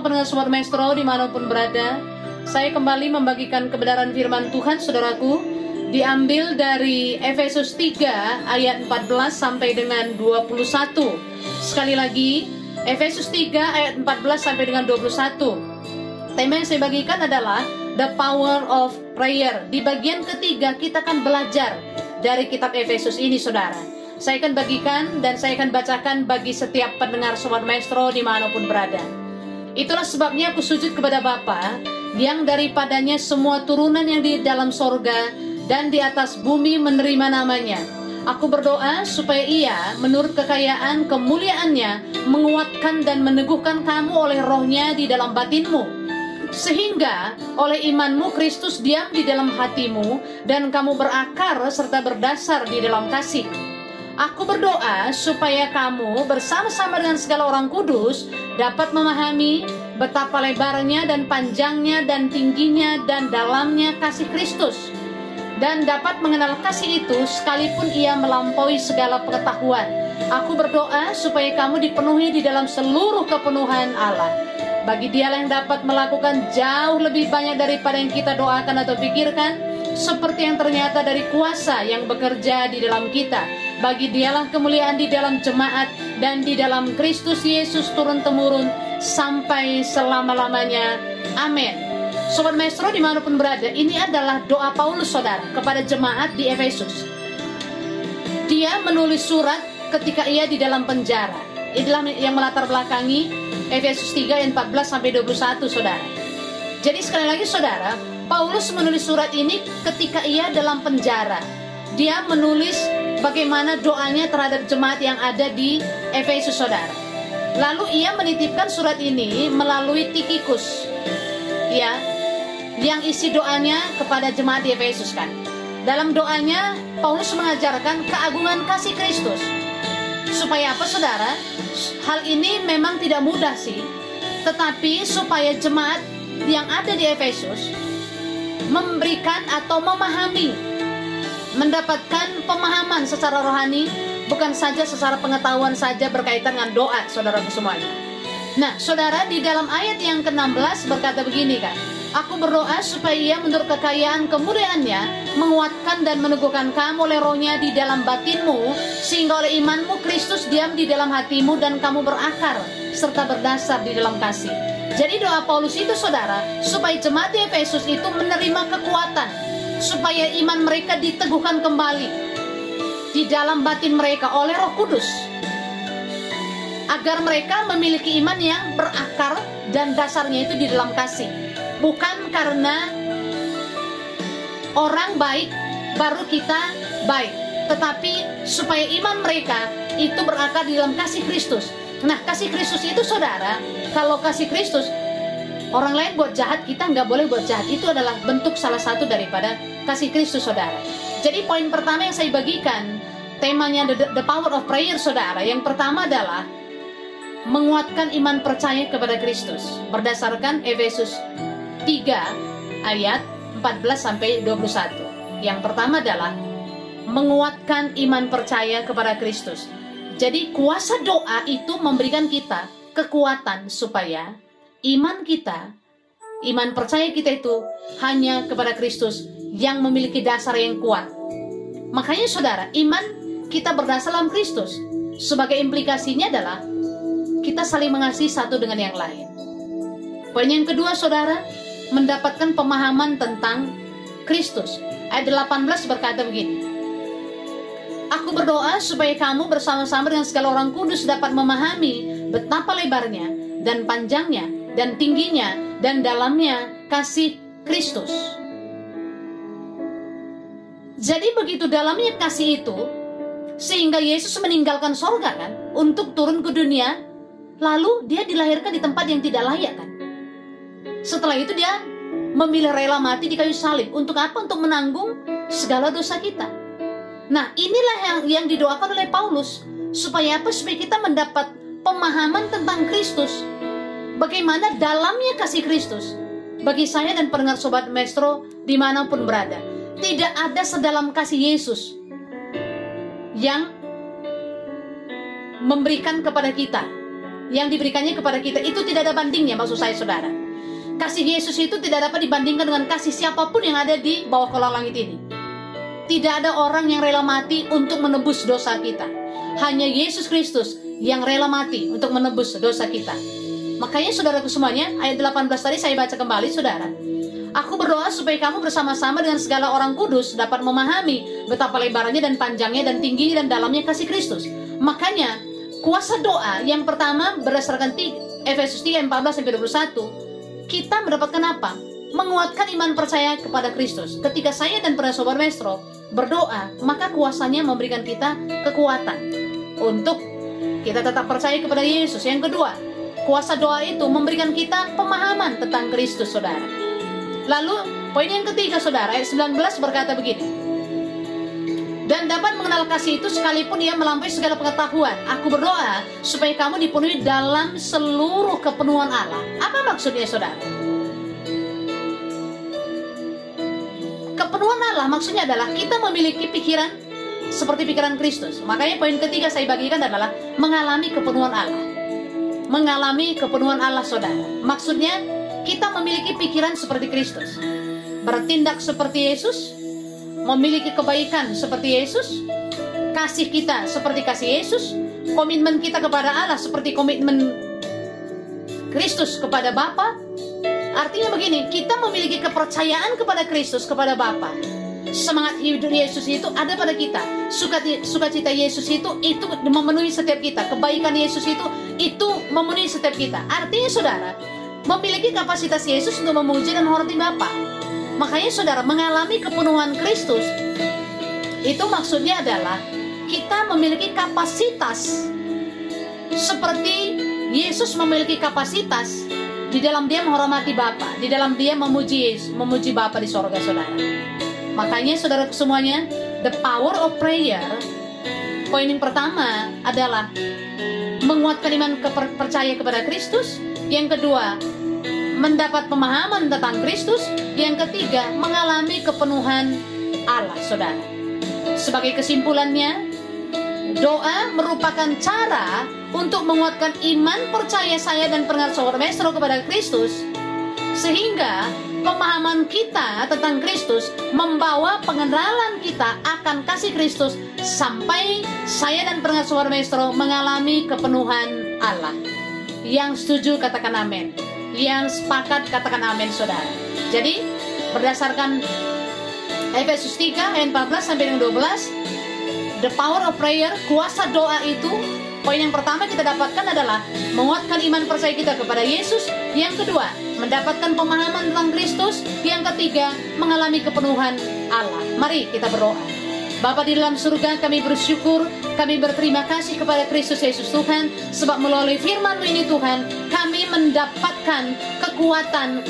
Pendengar Sobat Maestro di mana pun berada Saya kembali membagikan kebenaran firman Tuhan saudaraku Diambil dari Efesus 3 ayat 14 sampai dengan 21 Sekali lagi Efesus 3 ayat 14 sampai dengan 21 Tema yang saya bagikan adalah The Power of Prayer. Di bagian ketiga kita akan belajar dari kitab Efesus ini saudara. Saya akan bagikan dan saya akan bacakan bagi setiap pendengar Sobat Maestro di mana pun berada. Itulah sebabnya aku sujud kepada Bapa yang daripadanya semua turunan yang di dalam sorga dan di atas bumi menerima namanya. Aku berdoa supaya ia menurut kekayaan kemuliaannya menguatkan dan meneguhkan kamu oleh rohnya di dalam batinmu sehingga oleh imanmu Kristus diam di dalam hatimu dan kamu berakar serta berdasar di dalam kasih. Aku berdoa supaya kamu bersama-sama dengan segala orang kudus dapat memahami betapa lebarnya dan panjangnya dan tingginya dan dalamnya kasih Kristus dan dapat mengenal kasih itu sekalipun ia melampaui segala pengetahuan. Aku berdoa supaya kamu dipenuhi di dalam seluruh kepenuhan Allah. Bagi dialah yang dapat melakukan jauh lebih banyak daripada yang kita doakan atau pikirkan, seperti yang ternyata dari kuasa yang bekerja di dalam kita. Bagi dialah kemuliaan di dalam jemaat dan di dalam Kristus Yesus turun-temurun sampai selama-lamanya. Amin. Sobat Maestro di mana pun berada, ini adalah doa Paulus saudara kepada jemaat di Efesus. Dia menulis surat ketika ia di dalam penjara. Inilah yang melatar belakangi Efesus 3 ayat 14 sampai 21 Saudara. Jadi sekali lagi Saudara, Paulus menulis surat ini ketika ia dalam penjara. Dia menulis bagaimana doanya terhadap jemaat yang ada di Efesus Saudara. Lalu ia menitipkan surat ini melalui Tikikus. Ya, yang isi doanya kepada jemaat di Efesus kan. Dalam doanya Paulus mengajarkan keagungan kasih Kristus. Supaya apa saudara? Hal ini memang tidak mudah sih. Tetapi supaya jemaat yang ada di Efesus memberikan atau memahami mendapatkan pemahaman secara rohani bukan saja secara pengetahuan saja berkaitan dengan doa saudara semuanya. Nah, saudara di dalam ayat yang ke-16 berkata begini kan. Aku berdoa supaya ia menurut kekayaan kemuliaannya menguatkan dan meneguhkan kamu oleh rohnya di dalam batinmu sehingga oleh imanmu Kristus diam di dalam hatimu dan kamu berakar serta berdasar di dalam kasih. Jadi doa Paulus itu saudara supaya jemaat di Efesus itu menerima kekuatan supaya iman mereka diteguhkan kembali di dalam batin mereka oleh Roh Kudus. Agar mereka memiliki iman yang berakar dan dasarnya itu di dalam kasih. Bukan karena orang baik baru kita baik tetapi supaya iman mereka itu berakar di dalam kasih Kristus nah kasih Kristus itu saudara kalau kasih Kristus orang lain buat jahat kita nggak boleh buat jahat itu adalah bentuk salah satu daripada kasih Kristus saudara jadi poin pertama yang saya bagikan temanya the, the power of prayer saudara yang pertama adalah menguatkan iman percaya kepada Kristus berdasarkan Efesus 3 ayat 14 sampai 21. Yang pertama adalah menguatkan iman percaya kepada Kristus. Jadi kuasa doa itu memberikan kita kekuatan supaya iman kita, iman percaya kita itu hanya kepada Kristus yang memiliki dasar yang kuat. Makanya saudara, iman kita berdasar dalam Kristus. Sebagai implikasinya adalah kita saling mengasihi satu dengan yang lain. Poin yang kedua saudara, mendapatkan pemahaman tentang Kristus. Ayat 18 berkata begini, Aku berdoa supaya kamu bersama-sama dengan segala orang kudus dapat memahami betapa lebarnya dan panjangnya dan tingginya dan dalamnya kasih Kristus. Jadi begitu dalamnya kasih itu, sehingga Yesus meninggalkan sorga kan, untuk turun ke dunia, lalu dia dilahirkan di tempat yang tidak layak kan. Setelah itu dia memilih rela mati di kayu salib. Untuk apa? Untuk menanggung segala dosa kita. Nah, inilah yang yang didoakan oleh Paulus supaya apa? Supaya kita mendapat pemahaman tentang Kristus. Bagaimana dalamnya kasih Kristus bagi saya dan pendengar sobat Maestro di mana pun berada. Tidak ada sedalam kasih Yesus yang memberikan kepada kita, yang diberikannya kepada kita itu tidak ada bandingnya maksud saya saudara. Kasih Yesus itu tidak dapat dibandingkan dengan kasih siapa pun yang ada di bawah kolong langit ini. Tidak ada orang yang rela mati untuk menebus dosa kita. Hanya Yesus Kristus yang rela mati untuk menebus dosa kita. Makanya saudaraku semuanya, ayat 18 tadi saya baca kembali saudara. Aku berdoa supaya kamu bersama-sama dengan segala orang kudus dapat memahami betapa lebarnya dan panjangnya dan tingginya dan dalamnya kasih Kristus. Makanya kuasa doa yang pertama berdasarkan Efesus 3 14 sampai 21 kita mendapatkan apa? Menguatkan iman percaya kepada Kristus. Ketika saya dan para sobat Mestro berdoa, maka kuasanya memberikan kita kekuatan untuk kita tetap percaya kepada Yesus. Yang kedua, kuasa doa itu memberikan kita pemahaman tentang Kristus, saudara. Lalu, poin yang ketiga, saudara, ayat 19 berkata begini dan dapat mengenal kasih itu sekalipun ia melampaui segala pengetahuan. Aku berdoa supaya kamu dipenuhi dalam seluruh kepenuhan Allah. Apa maksudnya, saudara? Maksudnya adalah kita memiliki pikiran seperti pikiran Kristus. Makanya poin ketiga saya bagikan adalah mengalami kepenuhan Allah. Mengalami kepenuhan Allah, saudara. Maksudnya kita memiliki pikiran seperti Kristus. Bertindak seperti Yesus, memiliki kebaikan seperti Yesus, kasih kita seperti kasih Yesus, komitmen kita kepada Allah seperti komitmen Kristus kepada Bapa. Artinya begini, kita memiliki kepercayaan kepada Kristus, kepada Bapa. Semangat hidup Yesus itu ada pada kita. Sukacita Yesus itu itu memenuhi setiap kita. Kebaikan Yesus itu itu memenuhi setiap kita. Artinya saudara, memiliki kapasitas Yesus untuk memuji dan menghormati Bapa. Makanya saudara mengalami kepenuhan Kristus itu maksudnya adalah kita memiliki kapasitas seperti Yesus memiliki kapasitas di dalam dia menghormati Bapa, di dalam dia memuji memuji Bapa di sorga saudara. Makanya saudara semuanya, the power of prayer poin yang pertama adalah menguatkan iman percaya kepada Kristus. Yang kedua, mendapat pemahaman tentang Kristus. Yang ketiga, mengalami kepenuhan Allah, saudara. Sebagai kesimpulannya, doa merupakan cara untuk menguatkan iman percaya saya dan pendengar saudara Mesro kepada Kristus, sehingga pemahaman kita tentang Kristus membawa pengenalan kita akan kasih Kristus sampai saya dan pendengar saudara Mesro mengalami kepenuhan Allah. Yang setuju katakan amin. Yang sepakat katakan amin saudara. Jadi berdasarkan Efesus 3 ayat 14 sampai dengan 12 The power of prayer, kuasa doa itu Poin yang pertama kita dapatkan adalah menguatkan iman percaya kita kepada Yesus. Yang kedua, mendapatkan pemahaman tentang Kristus. Yang ketiga, mengalami kepenuhan Allah. Mari kita berdoa. Bapa di dalam surga kami bersyukur, kami berterima kasih kepada Kristus Yesus Tuhan, sebab melalui firman ini Tuhan, kami mendapatkan kekuatan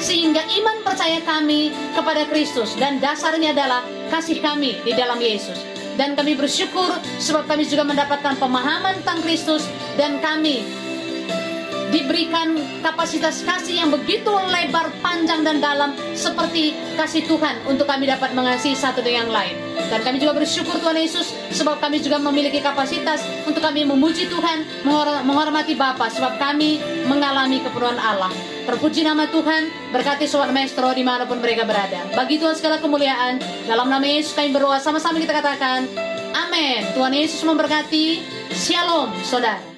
sehingga iman percaya kami kepada Kristus dan dasarnya adalah kasih kami di dalam Yesus. Dan kami bersyukur sebab kami juga mendapatkan pemahaman tentang Kristus dan kami diberikan kapasitas kasih yang begitu lebar, panjang dan dalam seperti kasih Tuhan untuk kami dapat mengasihi satu dengan yang lain. Dan kami juga bersyukur Tuhan Yesus sebab kami juga memiliki kapasitas untuk kami memuji Tuhan, menghormati Bapa sebab kami mengalami keperluan Allah. Terpuji nama Tuhan, berkati Sobat Maestro di mana pun mereka berada. Bagi Tuhan segala kemuliaan, dalam nama Yesus kami berdoa sama-sama kita katakan, Amin. Tuhan Yesus memberkati. Shalom, saudara.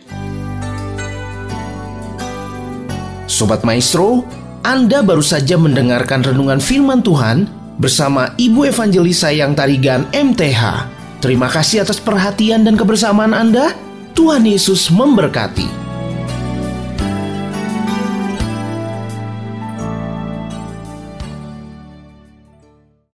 Sobat Maestro, Anda baru saja mendengarkan renungan firman Tuhan bersama Ibu Evangelis Sayang Tarigan MTH. Terima kasih atas perhatian dan kebersamaan Anda. Tuhan Yesus memberkati.